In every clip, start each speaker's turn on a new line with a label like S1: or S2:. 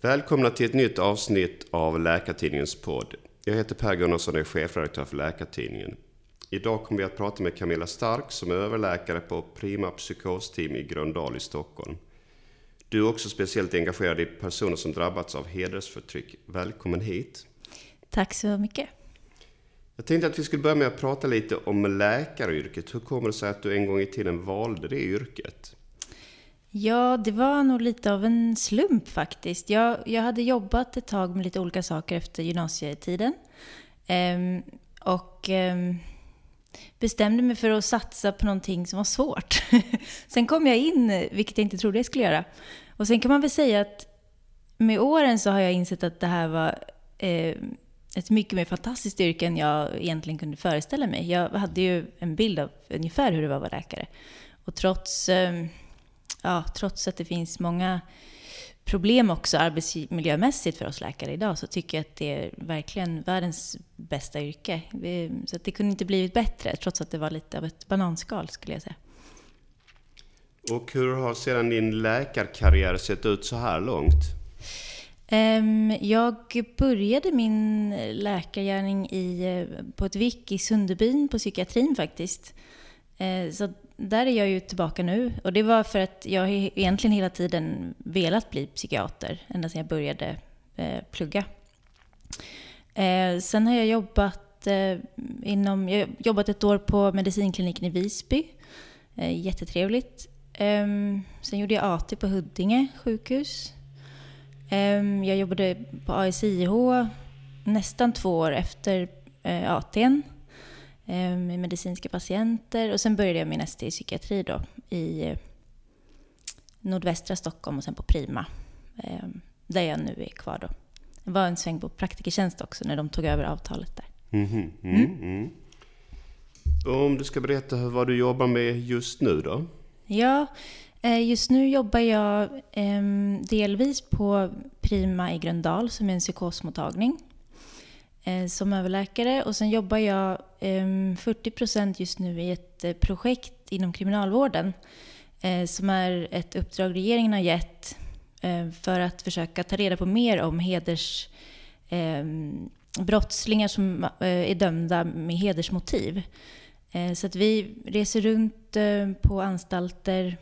S1: Välkomna till ett nytt avsnitt av Läkartidningens podd. Jag heter Per Gunnarsson och är chefredaktör för Läkartidningen. Idag kommer vi att prata med Camilla Stark som är överläkare på Prima psykosteam i Gröndal i Stockholm. Du är också speciellt engagerad i personer som drabbats av hedersförtryck. Välkommen hit!
S2: Tack så mycket!
S1: Jag tänkte att vi skulle börja med att prata lite om läkaryrket. Hur kommer det sig att du en gång i tiden valde det yrket?
S2: Ja, det var nog lite av en slump faktiskt. Jag, jag hade jobbat ett tag med lite olika saker efter gymnasietiden. Ehm, och ehm, bestämde mig för att satsa på någonting som var svårt. sen kom jag in, vilket jag inte trodde jag skulle göra. Och sen kan man väl säga att med åren så har jag insett att det här var eh, ett mycket mer fantastiskt yrke än jag egentligen kunde föreställa mig. Jag hade ju en bild av ungefär hur det var att vara läkare. Och trots, eh, ja, trots att det finns många problem också arbetsmiljömässigt för oss läkare idag så tycker jag att det är verkligen världens bästa yrke. Så det kunde inte blivit bättre trots att det var lite av ett bananskal skulle jag säga.
S1: Och hur har sedan din läkarkarriär sett ut så här långt?
S2: Ehm, jag började min läkargärning i, eh, på ett VIK i Sunderbyn på psykiatrin faktiskt. Eh, så där är jag ju tillbaka nu. Och det var för att jag egentligen hela tiden velat bli psykiater, ända sedan jag började eh, plugga. Eh, sen har jag jobbat eh, inom, jag jobbat ett år på medicinkliniken i Visby. Eh, jättetrevligt. Ehm, sen gjorde jag AT på Huddinge sjukhus. Ehm, jag jobbade på ASIH nästan två år efter eh, ATn med medicinska patienter. Och sen började jag min ST i psykiatri då i eh, nordvästra Stockholm och sen på Prima. Ehm, där jag nu är kvar då. Det var en sväng på praktikertjänst också när de tog över avtalet där.
S1: Mm-hmm. Mm, mm, mm. Om du ska berätta vad du jobbar med just nu då?
S2: Ja, Eh, just nu jobbar jag ehm, delvis på Prima i Gröndal som är en psykosmottagning Eh, som överläkare. Och sen jobbar jag ehm, 40% just nu i ett eh, projekt inom kriminalvården eh, som är ett uppdrag regeringen har gett för att försöka ta reda på mer om hedersbrottslingar ehm, som är dömda med hedersmotiv. Så att vi reser runt på anstalter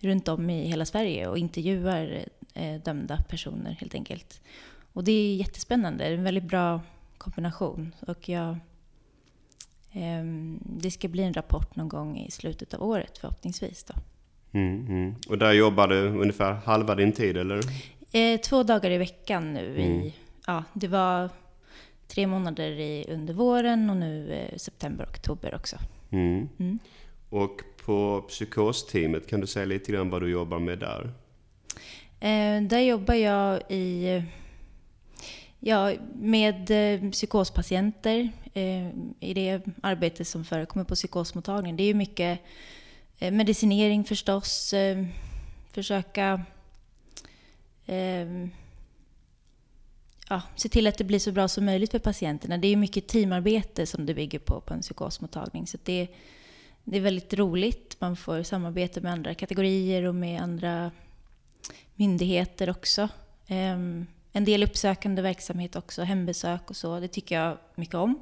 S2: runt om i hela Sverige och intervjuar dömda personer helt enkelt. Och det är jättespännande, det är en väldigt bra kombination. Och jag, eh, det ska bli en rapport någon gång i slutet av året förhoppningsvis. Då.
S1: Mm, mm. Och där jobbar du ungefär halva din tid eller?
S2: Eh, två dagar i veckan nu. Mm. I, ja, det var tre månader i, under våren och nu eh, september och oktober också.
S1: Mm. Mm. Och på psykosteamet, kan du säga lite grann vad du jobbar med där?
S2: Eh, där jobbar jag i, ja, med eh, psykospatienter eh, i det arbete som förekommer på psykosmottagningen. Det är ju mycket eh, medicinering förstås, försöka ja, se till att det blir så bra som möjligt för patienterna. Det är mycket teamarbete som det bygger på på en psykosmottagning. Så det det är väldigt roligt. Man får samarbeta med andra kategorier och med andra myndigheter också. Ehm, en del uppsökande verksamhet också, hembesök och så. Det tycker jag mycket om.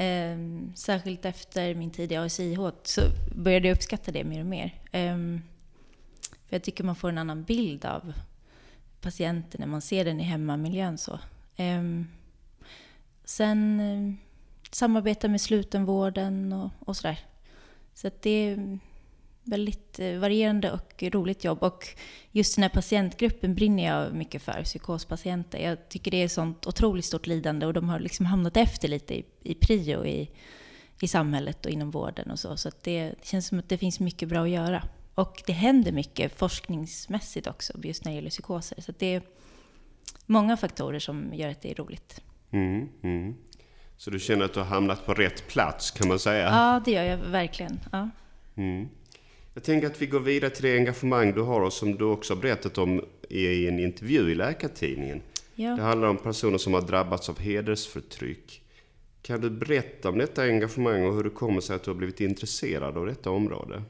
S2: Um, särskilt efter min tid i ASIH så började jag uppskatta det mer och mer. Um, för jag tycker man får en annan bild av patienten när man ser den i hemmamiljön. Så. Ehm, sen eh, samarbeta med slutenvården och, och sådär. Så det väldigt eh, varierande och roligt jobb. Och just den här patientgruppen brinner jag mycket för, psykospatienter. Jag tycker det är sånt otroligt stort lidande och de har liksom hamnat efter lite i, i prio i, i samhället och inom vården och så. Så det, det känns som att det finns mycket bra att göra. Och det händer mycket forskningsmässigt också, just när det gäller psykoser. Så det är många faktorer som gör att det är roligt.
S1: Mm, mm. Så du känner att du har hamnat på rätt plats kan man säga?
S2: Ja, det gör jag verkligen. Ja.
S1: Mm. Jag tänker att vi går vidare till det engagemang du har och som du också har berättat om i en intervju i Läkartidningen. Ja. Det handlar om personer som har drabbats av hedersförtryck. Kan du berätta om detta engagemang och hur det kommer sig att du har blivit intresserad av detta område?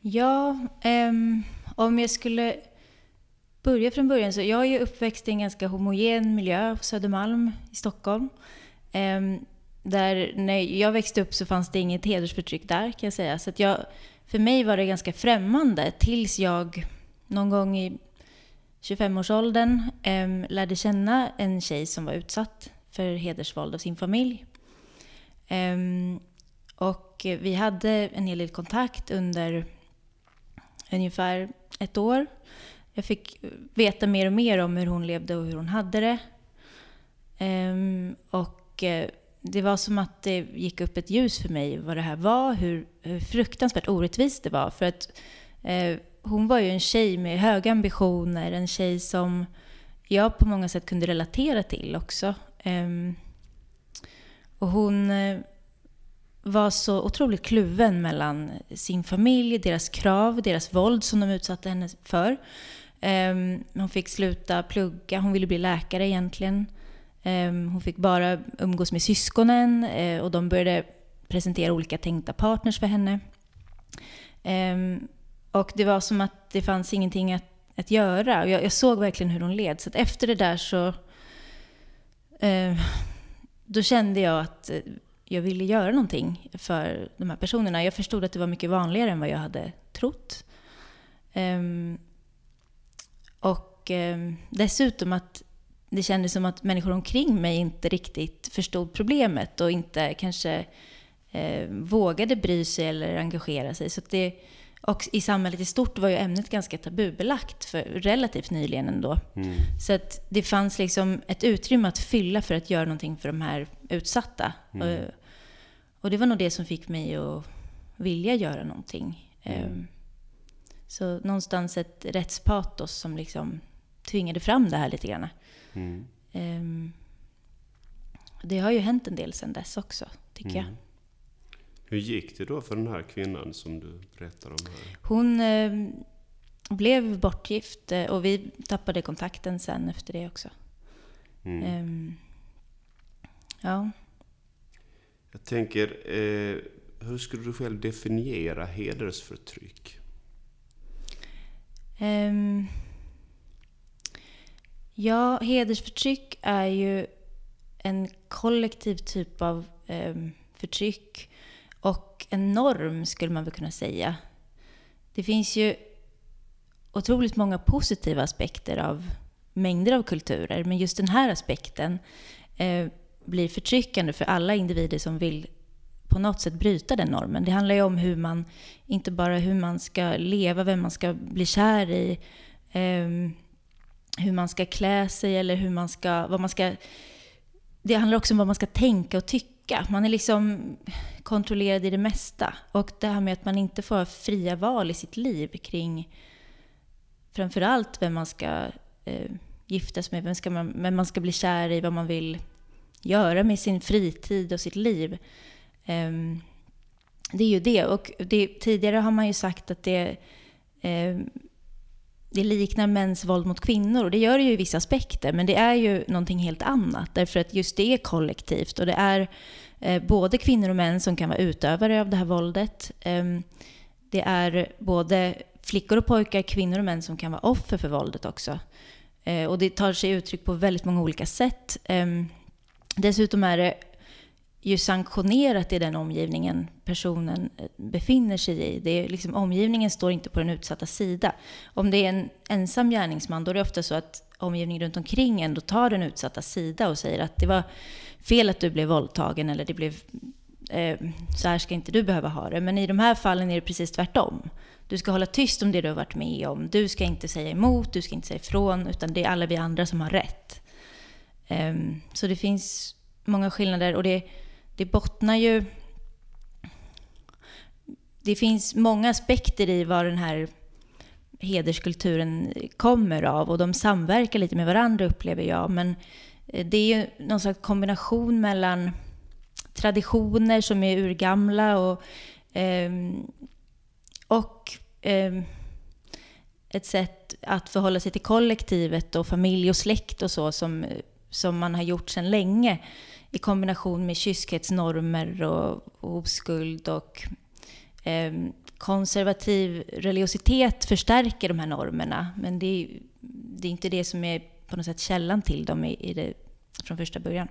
S2: Ja, um, om jag skulle börja från början. Så jag är ju uppväxt i en ganska homogen miljö på Södermalm i Stockholm. Ehm, där när jag växte upp så fanns det inget hedersförtryck där kan jag säga. Så jag, för mig var det ganska främmande tills jag någon gång i 25-årsåldern eh, lärde känna en tjej som var utsatt för hedersvåld av sin familj. Eh, och vi hade en hel del kontakt under ungefär ett år. Jag fick veta mer och mer om hur hon levde och hur hon hade det. Ehm, eh, och det var som att det gick upp ett ljus för mig vad det här var, hur, hur fruktansvärt orättvist det var. För att eh, hon var ju en tjej med höga ambitioner, en tjej som jag på många sätt kunde relatera till också. Eh, och hon eh, var så otroligt kluven mellan sin familj, deras krav, deras våld som de utsatte henne för. Ehm, hon fick sluta plugga, hon ville bli läkare egentligen. Ehm, hon fick bara umgås med syskonen eh, och de började presentera olika tänkta partners för henne. Ehm, och det var som att det fanns ingenting att, att göra. Jag, jag såg verkligen hur hon led. Så efter det där så... Ehm, då kände jag att eh, jag ville göra någonting för de här personerna. Jag förstod att det var mycket vanligare än vad jag hade trott. Och dessutom att det kändes som att människor omkring mig inte riktigt förstod problemet och inte kanske eh, vågade bry sig eller engagera sig. Så det, och i samhället i stort var ju ämnet ganska tabubelagt för relativt nyligen ändå. Mm. Så att det fanns liksom ett utrymme att fylla för att göra någonting för de här utsatta. Mm. Och det var nog det som fick mig att vilja göra någonting. Mm. Ehm, så någonstans ett rättspatos som liksom tvingade fram det här lite grann. Mm. Ehm, det har ju hänt en del sedan dess också, tycker mm. jag.
S1: Hur gick det då för den här kvinnan som du berättar om här?
S2: Hon eh, blev bortgift eh, och vi tappade kontakten sen efter det också. Mm. Eh, ja.
S1: Jag tänker, eh, hur skulle du själv definiera hedersförtryck? Um,
S2: ja, hedersförtryck är ju en kollektiv typ av eh, förtryck och en norm skulle man väl kunna säga. Det finns ju otroligt många positiva aspekter av mängder av kulturer, men just den här aspekten eh, blir förtryckande för alla individer som vill på något sätt bryta den normen. Det handlar ju om hur man, inte bara hur man ska leva, vem man ska bli kär i, eh, hur man ska klä sig eller hur man ska, vad man ska... Det handlar också om vad man ska tänka och tycka. Man är liksom kontrollerad i det mesta. Och det här med att man inte får ha fria val i sitt liv kring framförallt vem man ska eh, giftas med, vem, ska man, vem man ska bli kär i, vad man vill göra med sin fritid och sitt liv. Eh, det är ju det. Och det, tidigare har man ju sagt att det, eh, det liknar mäns våld mot kvinnor. Och det gör det ju i vissa aspekter. Men det är ju någonting helt annat. Därför att just det är kollektivt. Och det är eh, både kvinnor och män som kan vara utövare av det här våldet. Ehm, det är både flickor och pojkar, kvinnor och män som kan vara offer för våldet också. Eh, och det tar sig uttryck på väldigt många olika sätt. Ehm, dessutom är det ju sanktionerat i den omgivningen personen eh, befinner sig i. Det är liksom, omgivningen står inte på den utsatta sida. Om det är en ensam gärningsman, då är det ofta så att omgivningen runt omkring ändå tar den utsatta sida och säger att det var fel att du blev våldtagen eller det blev, eh, så här ska inte du behöva ha det. Men i de här fallen är det precis tvärtom. Du ska hålla tyst om det du har varit med om. Du ska inte säga emot, du ska inte säga ifrån, utan det är alla vi andra som har rätt. Eh, så det finns många skillnader och det, det bottnar ju... Det finns många aspekter i vad den här hederskulturen kommer av och de samverkar lite med varandra upplever jag. Men eh, det är ju någon slags kombination mellan traditioner som är urgamla och, eh, och eh, ett sätt att förhålla sig till kollektivet och familj och släkt och så som som man har gjort sedan länge i kombination med kyskhetsnormer och, oskuld och eh, konservativ religiositet förstärker de här normerna. Men det är, det är inte det som är på något sätt källan till dem i, i det, från första början.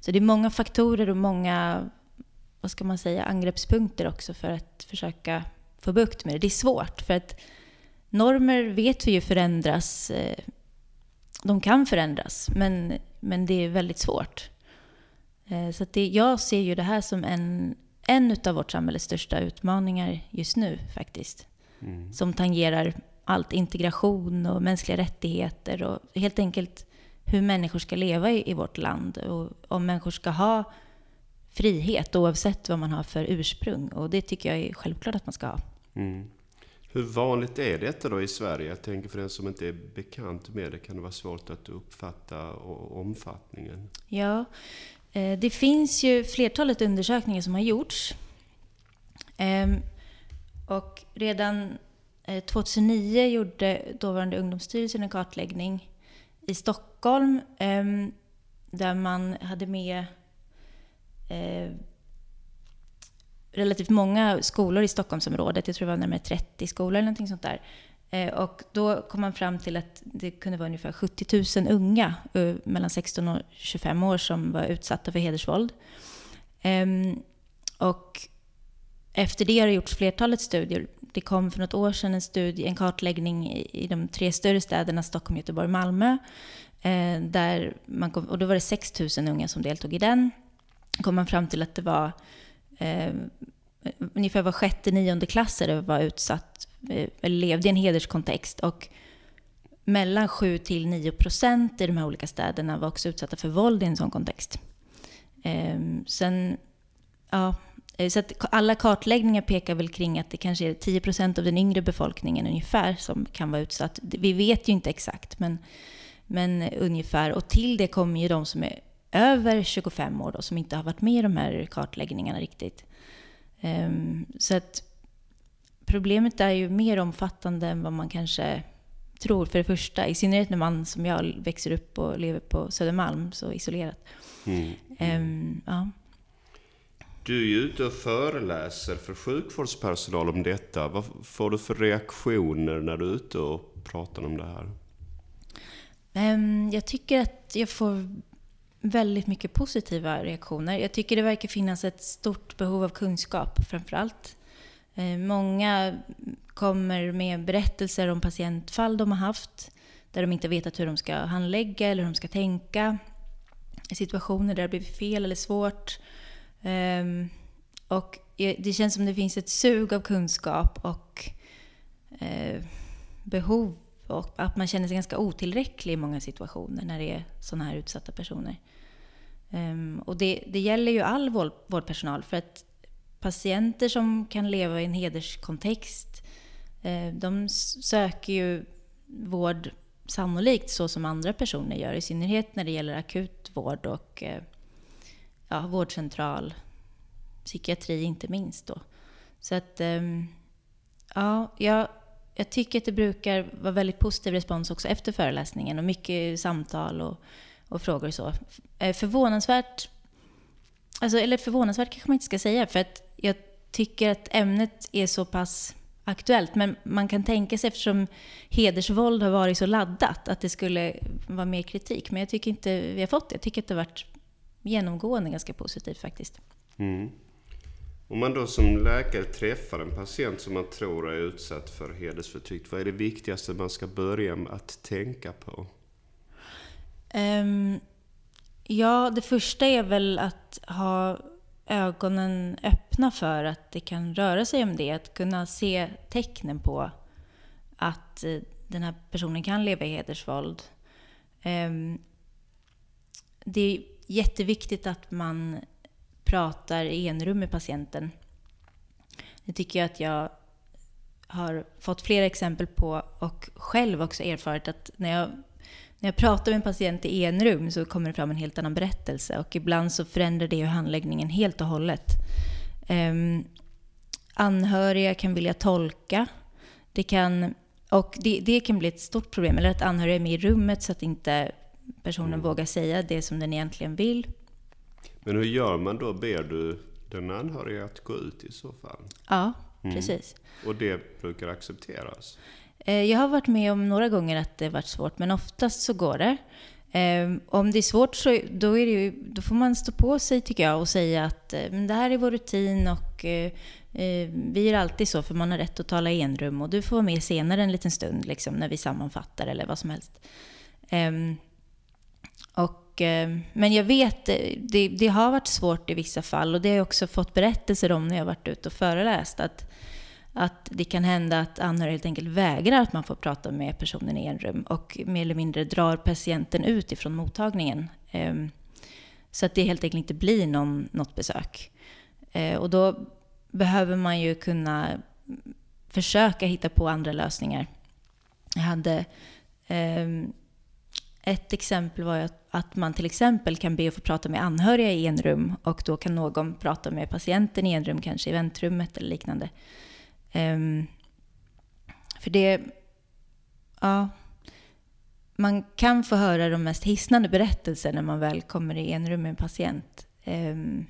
S2: Så det är många faktorer och många, vad ska man säga, angreppspunkter också för att försöka få bukt med det. Det är svårt för att normer vet vi ju förändras. Eh, de kan förändras, men, men det är väldigt svårt. Eh, så det, jag ser ju det här som en, en av vårt samhälles största utmaningar just nu faktiskt. Mm. Som tangerar allt integration och mänskliga rättigheter och helt enkelt hur människor ska leva i, i vårt land och om människor ska ha frihet oavsett vad man har för ursprung. Och det tycker jag är självklart att man ska ha. Mm.
S1: Hur vanligt är detta då i Sverige? Jag tänker för den som inte är bekant med det kan det vara svårt att uppfatta omfattningen.
S2: Ja, eh, det finns ju flertalet undersökningar som har gjorts. Ehm, och redan eh, 2009 gjorde dåvarande Ungdomsstyrelsen en kartläggning i Stockholm ehm, där man hade med eh, relativt många skolor i Stockholmsområdet. Jag tror det var närmare 30 skolor eller någonting sånt där. Eh, och då kom man fram till att det kunde vara ungefär 70 000 unga eh, mellan 16 och 25 år som var utsatta för hedersvåld. Ehm, och efter det har det gjorts flertalet studier det kom för något år sedan en studie, en kartläggning i, de tre större städerna Stockholm, Göteborg och Malmö. Eh, där man kom, och då var det 6 000 unga som deltog i den. Då kom man fram till att det var eh, ungefär var sjätte nionde klassare var utsatt, eh, eller levde i en hederskontext. Och mellan 7 till 9 procent i de här olika städerna var också utsatta för våld i en sån kontext. Eh, sen, ja, eh, så att alla kartläggningar pekar väl kring att det kanske är 10% av den yngre befolkningen ungefär som kan vara utsatt. Vi vet ju inte exakt, men, men ungefär. Och till det kommer ju de som är över 25 år då, som inte har varit med i de här kartläggningarna riktigt. Um, så att problemet är ju mer omfattande än vad man kanske tror för det första. I synnerhet när man som jag växer upp och lever på Södermalm så isolerat. Mm. Um, ja.
S1: Du är ju ute och föreläser för sjukvårdspersonal om detta. Vad får du för reaktioner när du är ute och pratar om det här?
S2: Ehm, jag tycker att jag får väldigt mycket positiva reaktioner. Jag tycker det verkar finnas ett stort behov av kunskap framför allt. Eh, många kommer med berättelser om patientfall de har haft där de inte vetat hur de ska handlägga eller hur de ska tänka. Situationer där det blivit fel eller svårt. Ehm, och det känns som det finns ett sug av kunskap och eh, behov och att man känner sig ganska otillräcklig i många situationer när det är sådana här utsatta personer. Um, och det, det gäller ju all vård, vårdpersonal för att patienter som kan leva i en hederskontext uh, de söker ju vård sannolikt så som andra personer gör, i synnerhet när det gäller akut vård och uh, ja, vårdcentral, psykiatri inte minst då. Så att, ehm, ja, jag, jag tycker att det brukar vara väldigt positiv respons också efter föreläsningen och mycket samtal och, och frågor och så. Eh, förvånansvärt, alltså, eller förvånansvärt kanske man inte ska säga, för att jag tycker att ämnet är så pass aktuellt. Men man kan tänka sig, eftersom hedersvåld har varit så laddat, att det skulle vara mer kritik. Men jag tycker inte vi har fått det. Jag tycker att det har varit genomgående ganska positivt faktiskt. Mm.
S1: Om man då som läkare träffar en patient som man tror är utsatt för hedersförtryck, vad är det viktigaste man ska börja med att tänka på?
S2: Um, ja, det första är väl att ha ögonen öppna för att det kan röra sig om det. Att kunna se tecknen på att eh, den här personen kan leva i hedersvåld. Um, det jätteviktigt att man pratar i enrum med patienten. Det tycker jag att jag har fått flera exempel på och själv också erfarit att när jag, när jag pratar med en patient i enrum så kommer det fram en helt annan berättelse och ibland så förändrar det ju handläggningen helt och hållet. Um, anhöriga kan vilja tolka. Det kan, och det, det kan bli ett stort problem. Eller att anhöriga är med i rummet så att inte personen mm. vågar säga det som den egentligen vill.
S1: Men hur gör man då? Ber du den anhöriga att gå ut i så fall?
S2: Ja, mm. precis.
S1: Och det brukar accepteras?
S2: Eh, jag har varit med om några gånger att det varit svårt, men oftast så går det. Eh, om det är svårt så då, är det ju, då får man stå på sig tycker jag och säga att eh, det här är vår rutin och vi är alltid så för man har rätt att tala i enrum och du får vara med senare en liten stund liksom, när vi sammanfattar eller vad som helst. Ehm, och, men jag vet, eh, det, det har varit svårt i vissa fall och det har jag också fått berättelser om när jag varit ute och föreläst. Att, att det kan hända att anhöriga helt enkelt vägrar att man får prata med personen i en rum och mer eller mindre drar patienten ut ifrån mottagningen. Eh, så att det helt enkelt inte blir någon, något besök. Och då behöver man ju kunna försöka hitta på andra lösningar. Jag hade ehm, ett exempel var att att man till exempel kan be att få prata med anhöriga i en rum och då kan någon prata med patienten i en rum, kanske i väntrummet eller liknande. Um, för det... Ja. Man kan få höra de mest hisnande berättelser när man väl kommer i en rum med en patient. Um,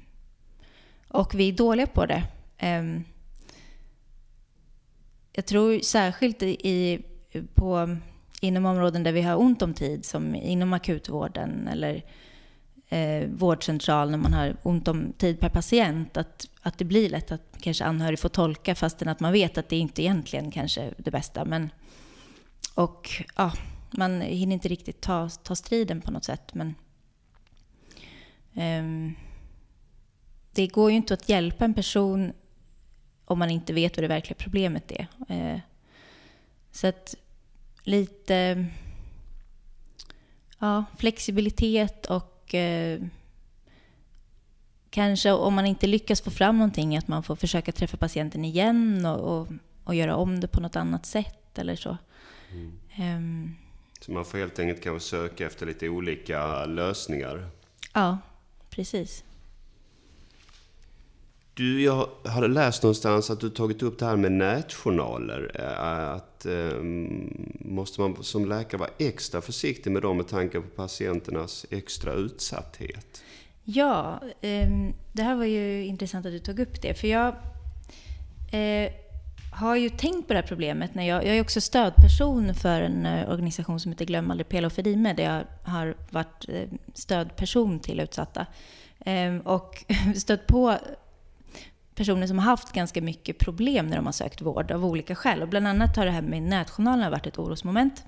S2: och vi är dåliga på det. Um, jag tror särskilt i, på, inom områden där vi har ont om tid, som inom akutvården eller eh, vårdcentral när man har ont om tid per patient, att, att det blir lätt att kanske anhörig får tolka fastän att man vet att det inte egentligen kanske är det bästa. Men, och ja, man hinner inte riktigt ta, ta striden på något sätt. Men, eh, det går ju inte att hjälpa en person om man inte vet vad det verkliga problemet är. Eh, så att lite ja, flexibilitet och eh, kanske om man inte lyckas få fram någonting, att man får försöka träffa patienten igen och, och, och göra om det på något annat sätt eller så. Mm. Um,
S1: så man får helt enkelt kanske söka efter lite olika lösningar?
S2: Ja, precis.
S1: Du, jag hade läst någonstans att du tagit upp det här med nätjournaler. Eh, att eh, måste man som läkare vara extra försiktig med dem med tanke på patienternas extra utsatthet?
S2: Ja, eh, det här var ju intressant att du tog upp det. För jag eh, har ju tänkt på det här problemet. När jag, jag är också stödperson för en eh, organisation som heter Glöm aldrig Pela och Fedime, där jag har varit eh, stödperson till utsatta. Ehm, och stött på personer som har haft ganska mycket problem när de har sökt vård av olika skäl. Och bland annat har det här med nätjournalerna varit ett orosmoment.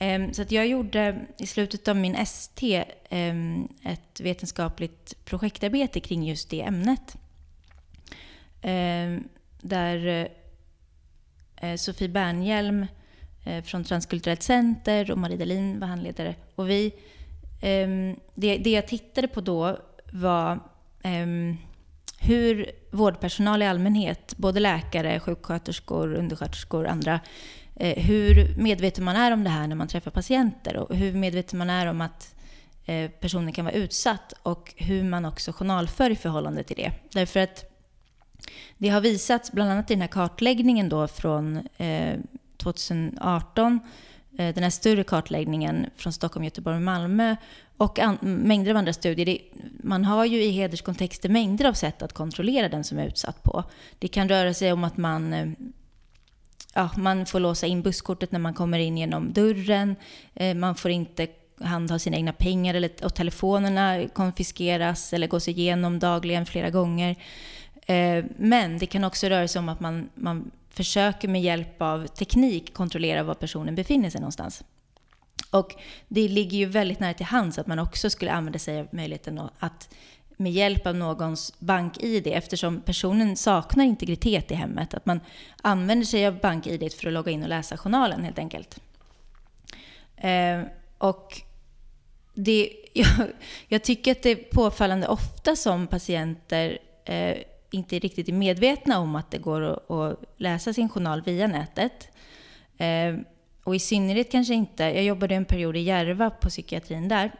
S2: Ehm, så att jag gjorde i slutet av min ST ehm, ett vetenskapligt projektarbete kring just det ämnet. Ehm, där eh, Sofie Bernhjelm eh, från Transkulturellt Center och Marie Dahlin var handledare. Och vi, det, det jag tittade på då var hur vårdpersonal i allmänhet, både läkare, sjuksköterskor, undersköterskor och andra, eh, hur medveten man är om det här när man träffar patienter och hur medveten man är om att eh, personen kan vara utsatt och hur man också journalför i förhållande till det. Därför att det har visats, bland annat i den här kartläggningen då från eh, 2018, eh, den här större kartläggningen från Stockholm, Göteborg och Malmö och mängder av andra studier. Det, man har ju i hederskontexter mängder av sätt att kontrollera den som är utsatt på. Det kan röra sig om att man, eh, ja, man får låsa in busskortet när man kommer in genom dörren. Eh, man får inte handha sina egna pengar eller, och telefonerna konfiskeras eller gås igenom dagligen flera gånger. Eh, men det kan också röra sig om att man, man försöker med hjälp av teknik kontrollera var personen befinner sig någonstans. Och det ligger ju väldigt nära till hands att man också skulle använda sig av möjligheten att med hjälp av någons bank-id, eftersom personen saknar integritet i hemmet, att man använder sig av bank-id för att logga in och läsa journalen helt enkelt. Eh, och det, jag, jag, tycker att det är påfallande ofta som patienter eh, inte riktigt är medvetna om att det går att, att läsa sin journal via nätet. Eh, och i synnerhet kanske inte, jag jobbade en period i Järva på psykiatrin där.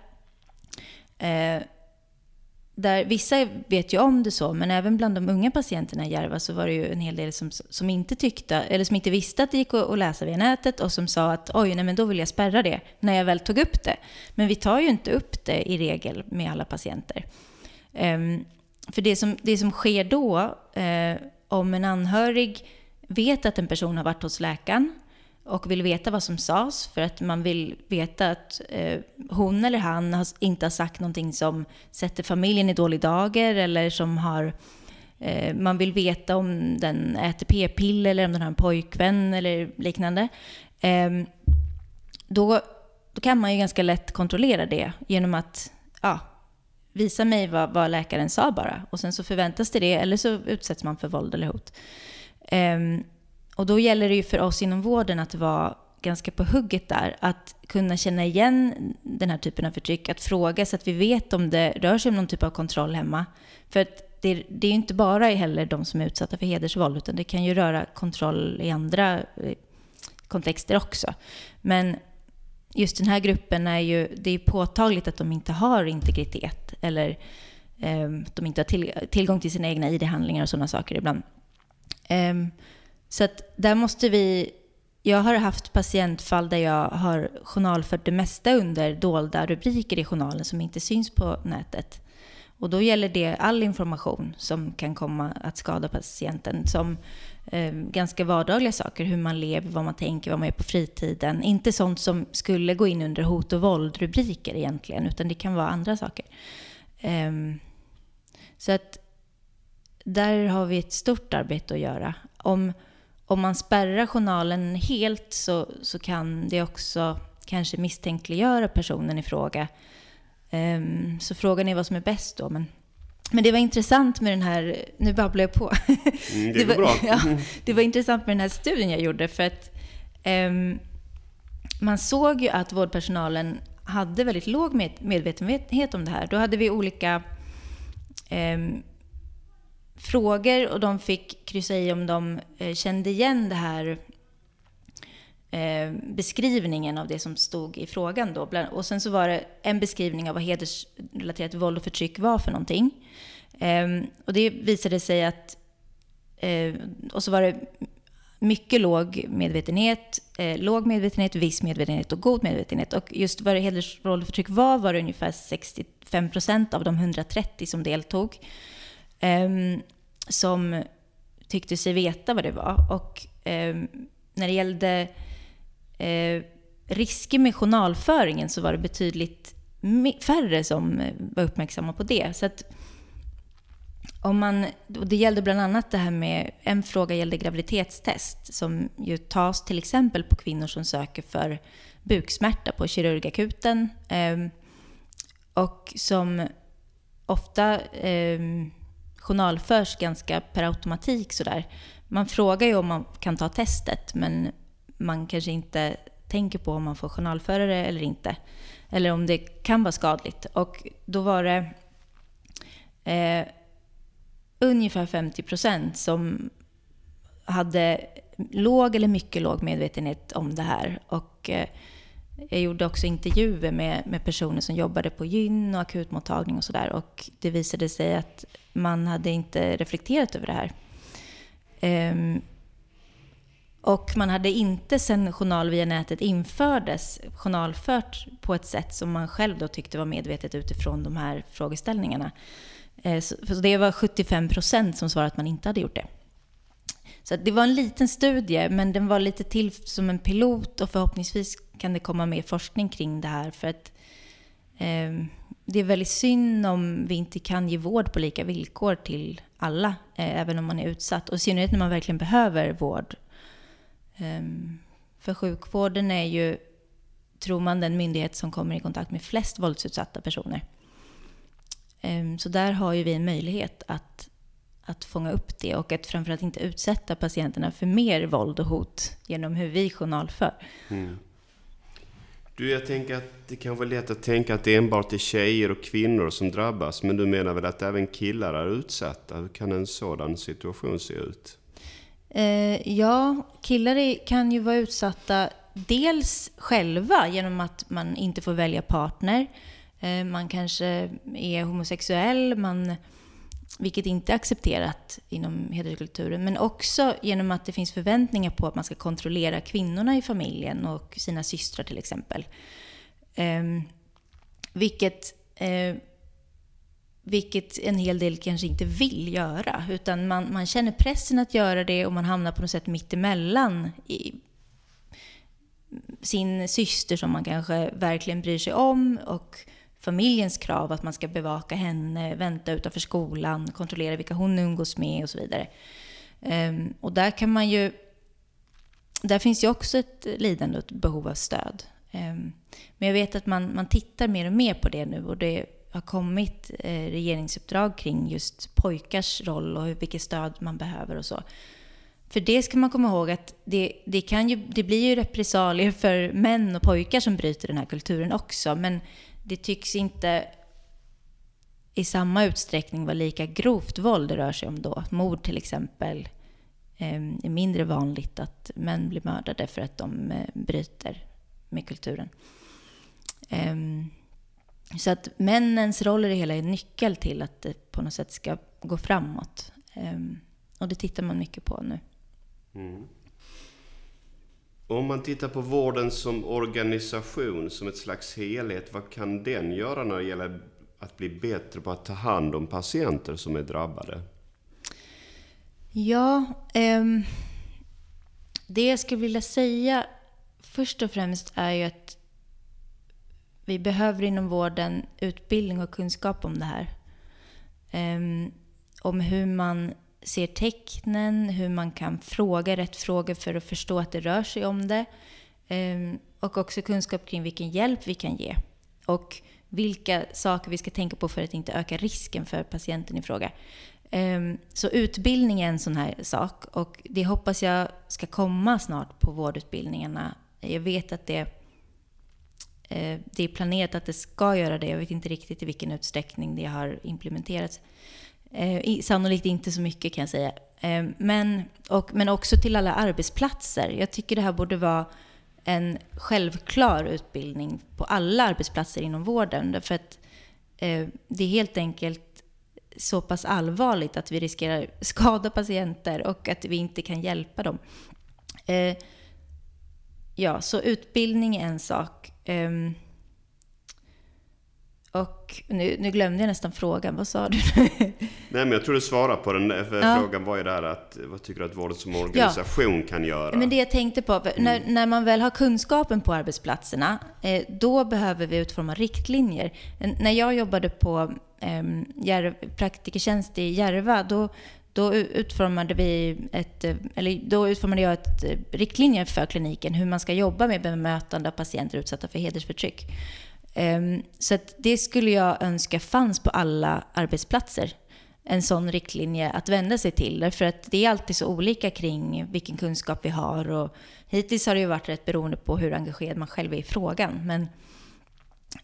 S2: Eh, där vissa vet ju om det så, men även bland de unga patienterna i Järva så var det ju en hel del som, som inte tyckte, eller som inte visste att det gick att, läsa via nätet och som sa att oj, nej men då vill jag spärra det, när jag väl tog upp det. Men vi tar ju inte upp det i regel med alla patienter. Eh, för det som, det som sker då, eh, om en anhörig vet att en person har varit hos läkaren och vill veta vad som sades för att man vill veta att eh, hon eller han har, inte har sagt någonting som sätter familjen i dålig dager eller som har eh, man vill veta om den äter p-piller eller om den har en pojkvän eller liknande. Eh, då, då kan man ju ganska lätt kontrollera det genom att ja, visa mig vad, vad läkaren sa bara. Och sen så förväntas det det, eller så utsätts man för våld eller hot. Ehm, och då gäller det ju för oss inom vården att vara ganska på hugget där. Att kunna känna igen den här typen av förtryck, att fråga så att vi vet om det rör sig om någon typ av kontroll hemma. För att det, det är ju inte bara heller de som är utsatta för hedersvåld, utan det kan ju röra kontroll i andra eh, kontexter också. Men just den här gruppen är ju, det är påtagligt att de inte har integritet eller eh, de inte har till, tillgång till sina egna ID-handlingar och sådana saker ibland. Eh, så att där måste vi... Jag har haft patientfall där jag har journalfört det mesta under dolda rubriker i journalen som inte syns på nätet. Och då gäller det all information som kan komma att skada patienten. Som eh, ganska vardagliga saker, hur man lever, vad man tänker, vad man gör på fritiden. Inte sånt som skulle gå in under hot och våld-rubriker egentligen, utan det kan vara andra saker. Eh, så att där har vi ett stort arbete att göra. Om om man spärrar journalen helt så, så kan det också kanske misstänkliggöra personen i fråga. Um, så frågan är vad som är bäst då. Men, men det var intressant med den här, nu babblar jag på.
S1: Mm, det, det, var, bra.
S2: Ja, det var intressant med den här studien jag gjorde för att um, man såg ju att vårdpersonalen hade väldigt låg med, medvetenhet om det här. Då hade vi olika um, frågor och de fick kryssa i om de eh, kände igen det här eh, beskrivningen av det som stod i frågan. Då. Och sen så var det en beskrivning av vad hedersrelaterat våld och förtryck var för någonting. Ehm, och det visade sig att... Eh, och så var det mycket låg medvetenhet, eh, låg medvetenhet, viss medvetenhet och god medvetenhet. Och just vad hedersvåld och förtryck var, var det ungefär 65 procent av de 130 som deltog. Ehm, som tyckte sig veta vad det var. Och ehm, när det gällde eh, risker med journalföringen så var det betydligt färre som eh, var uppmärksamma på det. Så att om man, det gällde bland annat det här med, en fråga gällde graviditetstest som ju tas till exempel på kvinnor som söker för buksmärta på kirurgakuten. Eh, och som ofta eh, journalförs ganska per automatik sådär. Man frågar ju om man kan ta testet, men man kanske inte tänker på om man får journalföra det eller inte. Eller om det kan vara skadligt. Och då var det eh, ungefär 50 procent som hade låg eller mycket låg medvetenhet om det här. Och eh, jag gjorde också intervjuer med, med personer som jobbade på gyn och akutmottagning och sådär. Och det visade sig att man hade inte reflekterat över det här. Um, och man hade inte sen journal via nätet infördes journalfört på ett sätt som man själv då tyckte var medvetet utifrån de här frågeställningarna. Eh, så det var 75 procent som svarade att man inte hade gjort det. Så det var en liten studie, men den var lite till som en pilot och förhoppningsvis kan det komma mer forskning kring det här. För att eh, det är väldigt synd om vi inte kan ge vård på lika villkor till alla, eh, även om man är utsatt. Och i synnerhet när man verkligen behöver vård. Eh, för sjukvården är ju, tror man, den myndighet som kommer i kontakt med flest våldsutsatta personer. Ehm, så där har ju vi en möjlighet att att fånga upp det och att framförallt inte utsätta patienterna för mer våld och hot genom hur vi journalför. Mm.
S1: Du, jag tänker att det kan vara lätt att tänka att det enbart är tjejer och kvinnor som drabbas, men du menar väl att även killar är utsatta? Hur kan en sådan situation se ut?
S2: Eh, ja, killar kan ju vara utsatta dels själva genom att man inte får välja partner. Eh, man kanske är homosexuell, man vilket inte är accepterat inom hederskulturen, men också genom att det finns förväntningar på att man ska kontrollera kvinnorna i familjen och sina systrar till exempel. Um, vilket, uh, vilket en hel del kanske inte vill göra, utan man, man känner pressen att göra det och man hamnar på något sätt mittemellan i, sin syster som man kanske verkligen bryr sig om och familjens krav att man ska bevaka henne, vänta utanför skolan, kontrollera vilka hon umgås med och så vidare. Um, och där kan man ju... Där finns ju också ett lidande och ett behov av stöd. Um, men jag vet att man, man tittar mer och mer på det nu och det har kommit eh, regeringsuppdrag kring just pojkars roll och vilket stöd man behöver och så. För det ska man komma ihåg att det, det, kan ju, det blir ju repressalier för män och pojkar som bryter den här kulturen också. Men det tycks inte i samma utsträckning vara lika grovt våld det rör sig om då. Mord till exempel ehm, är mindre vanligt att män blir mördade för att de eh, bryter med kulturen. Ehm, så att männens roll i det hela är nyckel till att det på något sätt ska gå framåt. Ehm, och det tittar man mycket på nu. Mm.
S1: Om man tittar på vården som organisation, som ett slags helhet, vad kan den göra när det gäller att bli bättre på att ta hand om patienter som är drabbade?
S2: Ja, eh, det jag skulle vilja säga först och främst är ju att vi behöver inom vården utbildning och kunskap om det här. Eh, om hur man ser tecknen, hur man kan fråga rätt frågor för att förstå att det rör sig om det. Ehm, och också kunskap kring vilken hjälp vi kan ge. Och vilka saker vi ska tänka på för att inte öka risken för patienten i fråga. Ehm, så utbildning är en sån här sak och det hoppas jag ska komma snart på vårdutbildningarna. Jag vet att det, eh, det är planerat att det ska göra det. Jag vet inte riktigt i vilken utsträckning det har implementerats. Eh, sannolikt inte så mycket kan jag säga. Eh, men, och, men också till alla arbetsplatser. Jag tycker det här borde vara en självklar utbildning på alla arbetsplatser inom vården. Därför att eh, det är helt enkelt så pass allvarligt att vi riskerar skada patienter och att vi inte kan hjälpa dem. Eh, ja, så utbildning är en sak. Eh, och nu, nu, glömde jag nästan frågan. Vad sa du?
S1: Nej, men jag tror du svarade på den. För ja. Frågan var ju där att vad tycker du att vården som organisation ja. kan göra?
S2: Men det jag tänkte på, mm. när, när man väl har kunskapen på arbetsplatserna, eh, då behöver vi utforma riktlinjer. När jag jobbade på eh, praktikertjänst i Järva, då, då utformade vi ett, eller då utformade jag ett eh, riktlinjer för kliniken, hur man ska jobba med bemötande av patienter utsatta för hedersförtryck. Ehm, så det skulle jag önska fanns på alla arbetsplatser. En sån riktlinje att vända sig till. Därför att det är alltid så olika kring vilken kunskap vi har. Och hittills har det ju varit rätt beroende på hur engagerad man själv är i frågan. Men,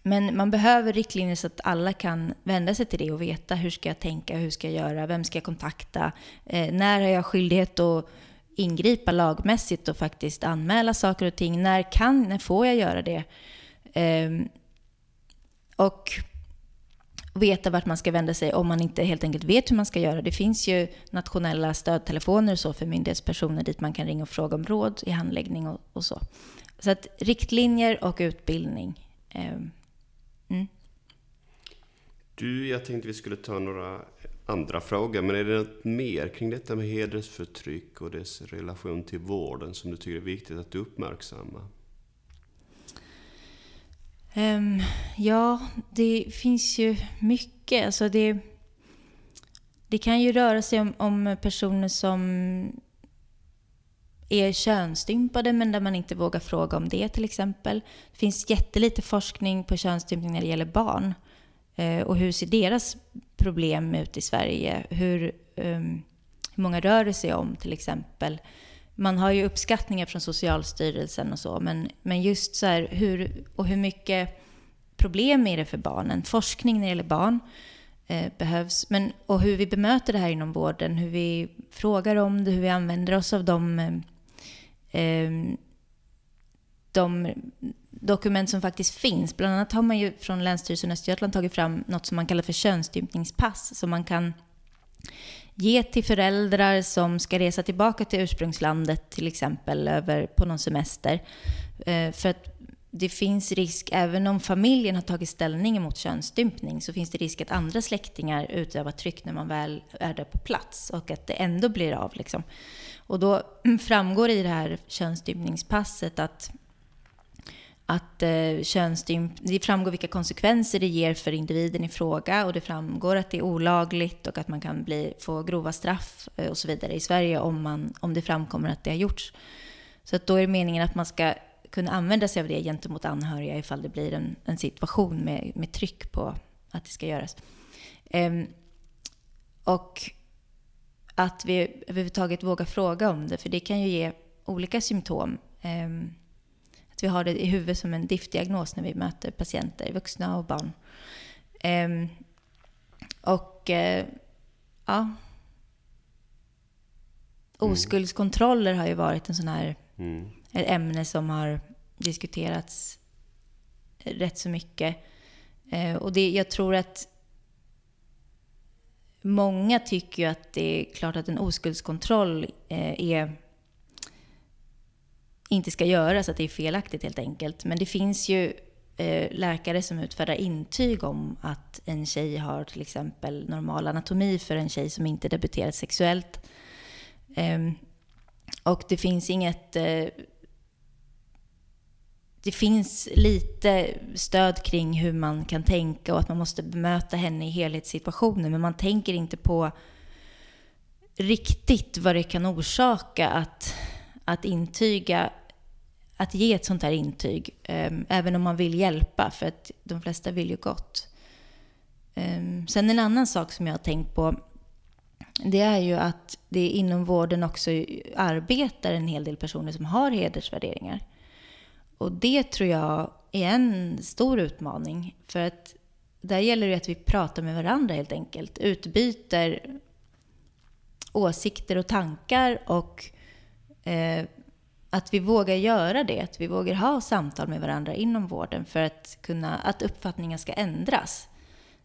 S2: men man behöver riktlinjer så att alla kan vända sig till det och veta hur ska jag tänka, hur ska jag göra, vem ska jag kontakta, eh, när har jag skyldighet att ingripa lagmässigt och faktiskt anmäla saker och ting, när kan, när får jag göra det? Ehm, och veta vart man ska vända sig om man inte helt enkelt vet hur man ska göra. Det finns ju nationella stödtelefoner och så för myndighetspersoner dit man kan ringa och fråga om råd i handläggning och, och så. Så att riktlinjer och utbildning. Eh,
S1: mm. Du, jag tänkte vi skulle ta några andra frågor, men är det något mer kring detta med hedersförtryck och dess relation till vården som du tycker är viktigt att uppmärksamma?
S2: Um, ja, det finns ju mycket. Alltså det, det kan ju röra sig om, om personer som är könsstympade men där man inte vågar fråga om det till exempel. Det finns jättelite forskning på könsstympning när det gäller barn. Eh, och hur ser deras problem ut i Sverige? Hur, um, hur många rör det sig om till exempel? man har ju uppskattningar från Socialstyrelsen och så, men, men just så här hur, och hur mycket problem är det för barnen? Forskning när det gäller barn eh, behövs, men, och hur vi bemöter det här inom vården, hur vi frågar om det, hur vi använder oss av de, eh, ehm, de dokument som faktiskt finns. Bland annat har man ju från Länsstyrelsen i Östergötland tagit fram något som man kallar för könsstympningspass, som man kan ge till föräldrar som ska resa tillbaka till ursprungslandet till exempel över, på någon semester. Eh, för att det finns risk, även om familjen har tagit ställning emot könsstympning, så finns det risk att andra släktingar utövar tryck när man väl är där på plats och att det ändå blir av. Liksom. Och då framgår i det här könsstympningspasset att att eh, könsstymp, det framgår vilka konsekvenser det ger för individen i fråga och det framgår att det är olagligt och att man kan bli, få grova straff eh, och så vidare i Sverige om, man, om det framkommer att det har gjorts. Så att då är det meningen att man ska kunna använda sig av det gentemot anhöriga ifall det blir en, en situation med, med tryck på att det ska göras. Um, och att vi överhuvudtaget vågar fråga om det, för det kan ju ge olika symptom. Um, att vi har det i huvudet som en DIF-diagnos när vi möter patienter, vuxna och barn. Um, och uh, ja, mm. oskuldskontroller har ju varit en sån här mm. Ett ämne som har diskuterats rätt så mycket. Eh, och det, jag tror att många tycker ju att det är klart att en oskuldskontroll eh, är inte ska göras, att det är felaktigt helt enkelt. Men det finns ju eh, läkare som utfärdar intyg om att en tjej har till exempel normal anatomi för en tjej som inte debuterat sexuellt. Ehm, och det finns inget... Det finns lite stöd kring hur man kan tänka och att man måste bemöta henne i helhetssituationen. Men man tänker inte på riktigt vad det kan orsaka att, att intyga att ge ett sånt här intyg, ehm, även om man vill hjälpa, för att de flesta vill ju gott. Ehm, sen en annan sak som jag har tänkt på, det är ju att det inom vården också arbetar en hel del personer som har hedersvärderingar. Och det tror jag är en stor utmaning. För att där gäller det att vi pratar med varandra helt enkelt. Utbyter åsikter och tankar och eh, att vi vågar göra det, att vi vågar ha samtal med varandra inom vården för att, kunna, att uppfattningar ska ändras.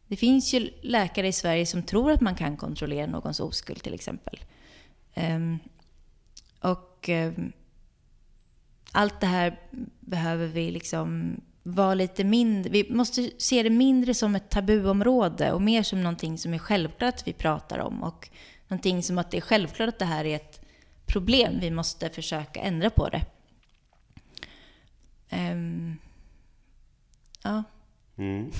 S2: Det finns ju läkare i Sverige som tror att man kan kontrollera någons oskuld till exempel. Um, och um, allt det här behöver vi liksom vara lite mindre... Vi måste se det mindre som ett tabuområde och mer som någonting som är självklart att vi pratar om. Och någonting som att det är självklart att det här är ett problem. Vi måste försöka ändra på det. Um, ja.
S1: Mm.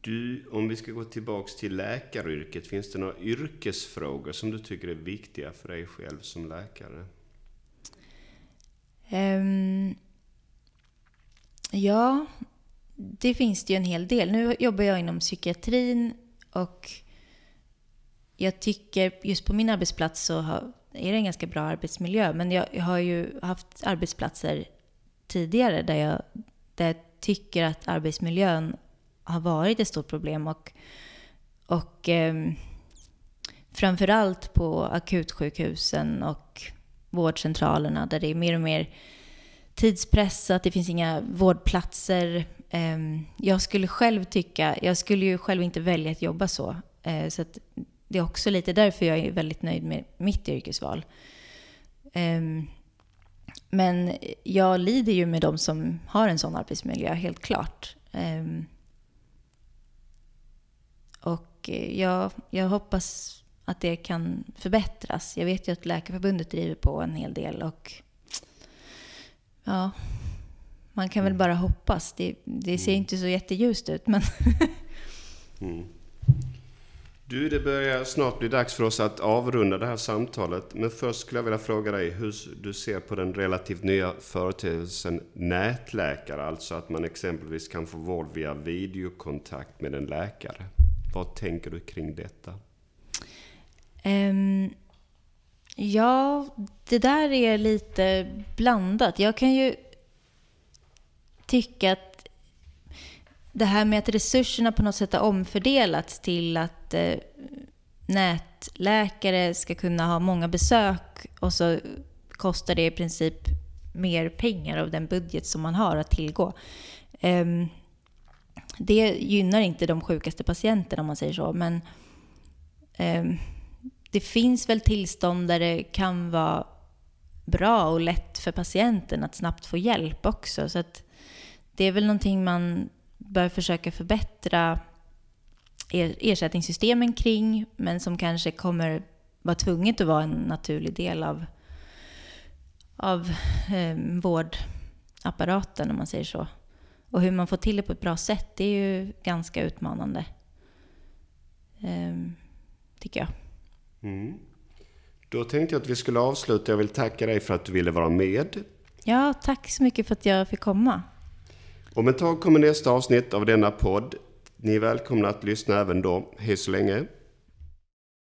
S1: Du, om vi ska gå tillbaks till läkaryrket, finns det några yrkesfrågor som du tycker är viktiga för dig själv som läkare?
S2: Um, ja, det finns det ju en hel del. Nu jobbar jag inom psykiatrin och jag tycker just på min arbetsplats så har, är det en ganska bra arbetsmiljö. Men jag, jag har ju haft arbetsplatser tidigare där jag, där jag tycker att arbetsmiljön har varit ett stort problem. Och, och eh, framförallt på akutsjukhusen och vårdcentralerna där det är mer och mer tidspressat, det finns inga vårdplatser. Ehm, jag skulle själv tycka, jag skulle ju själv inte välja att jobba så. Eh, så så det är också lite därför jag är väldigt nöjd med mitt yrkesval. Ehm, men jag lider ju med de som har en sån arbetsmiljö, helt klart. Ehm, och eh, jag, jag hoppas att det kan förbättras. Jag vet ju att Läkarförbundet driver på en hel del och ja, man kan väl bara hoppas. Det, det ser mm. inte så jätteljust ut men... mm.
S1: Du, det börjar snart bli dags för oss att avrunda det här samtalet. Men först skulle jag vilja fråga dig hur du ser på den relativt nya företeelsen nätläkare. Alltså att man exempelvis kan få vård via videokontakt med en läkare. Vad tänker du kring detta?
S2: Um, ja, det där är lite blandat. Jag kan ju tycka att det här med att resurserna på något sätt har omfördelats till att eh, nätläkare ska kunna ha många besök och så kostar det i princip mer pengar av den budget som man har att tillgå. Um, det gynnar inte de sjukaste patienterna om man säger så, men um, det finns väl tillstånd där det kan vara bra och lätt för patienten att snabbt få hjälp också. Så att det är väl någonting man bör försöka förbättra ersättningssystemen kring, men som kanske kommer vara tvunget att vara en naturlig del av, av eh, vårdapparaten, om man säger så. Och hur man får till det på ett bra sätt, det är ju ganska utmanande. Eh, tycker jag.
S1: Mm. Då tänkte jag att vi skulle avsluta. Jag vill tacka dig för att du ville vara med.
S2: Ja, tack så mycket för att jag fick komma.
S1: Om ett tag kommer nästa avsnitt av denna podd. Ni är välkomna att lyssna även då. Hej så länge!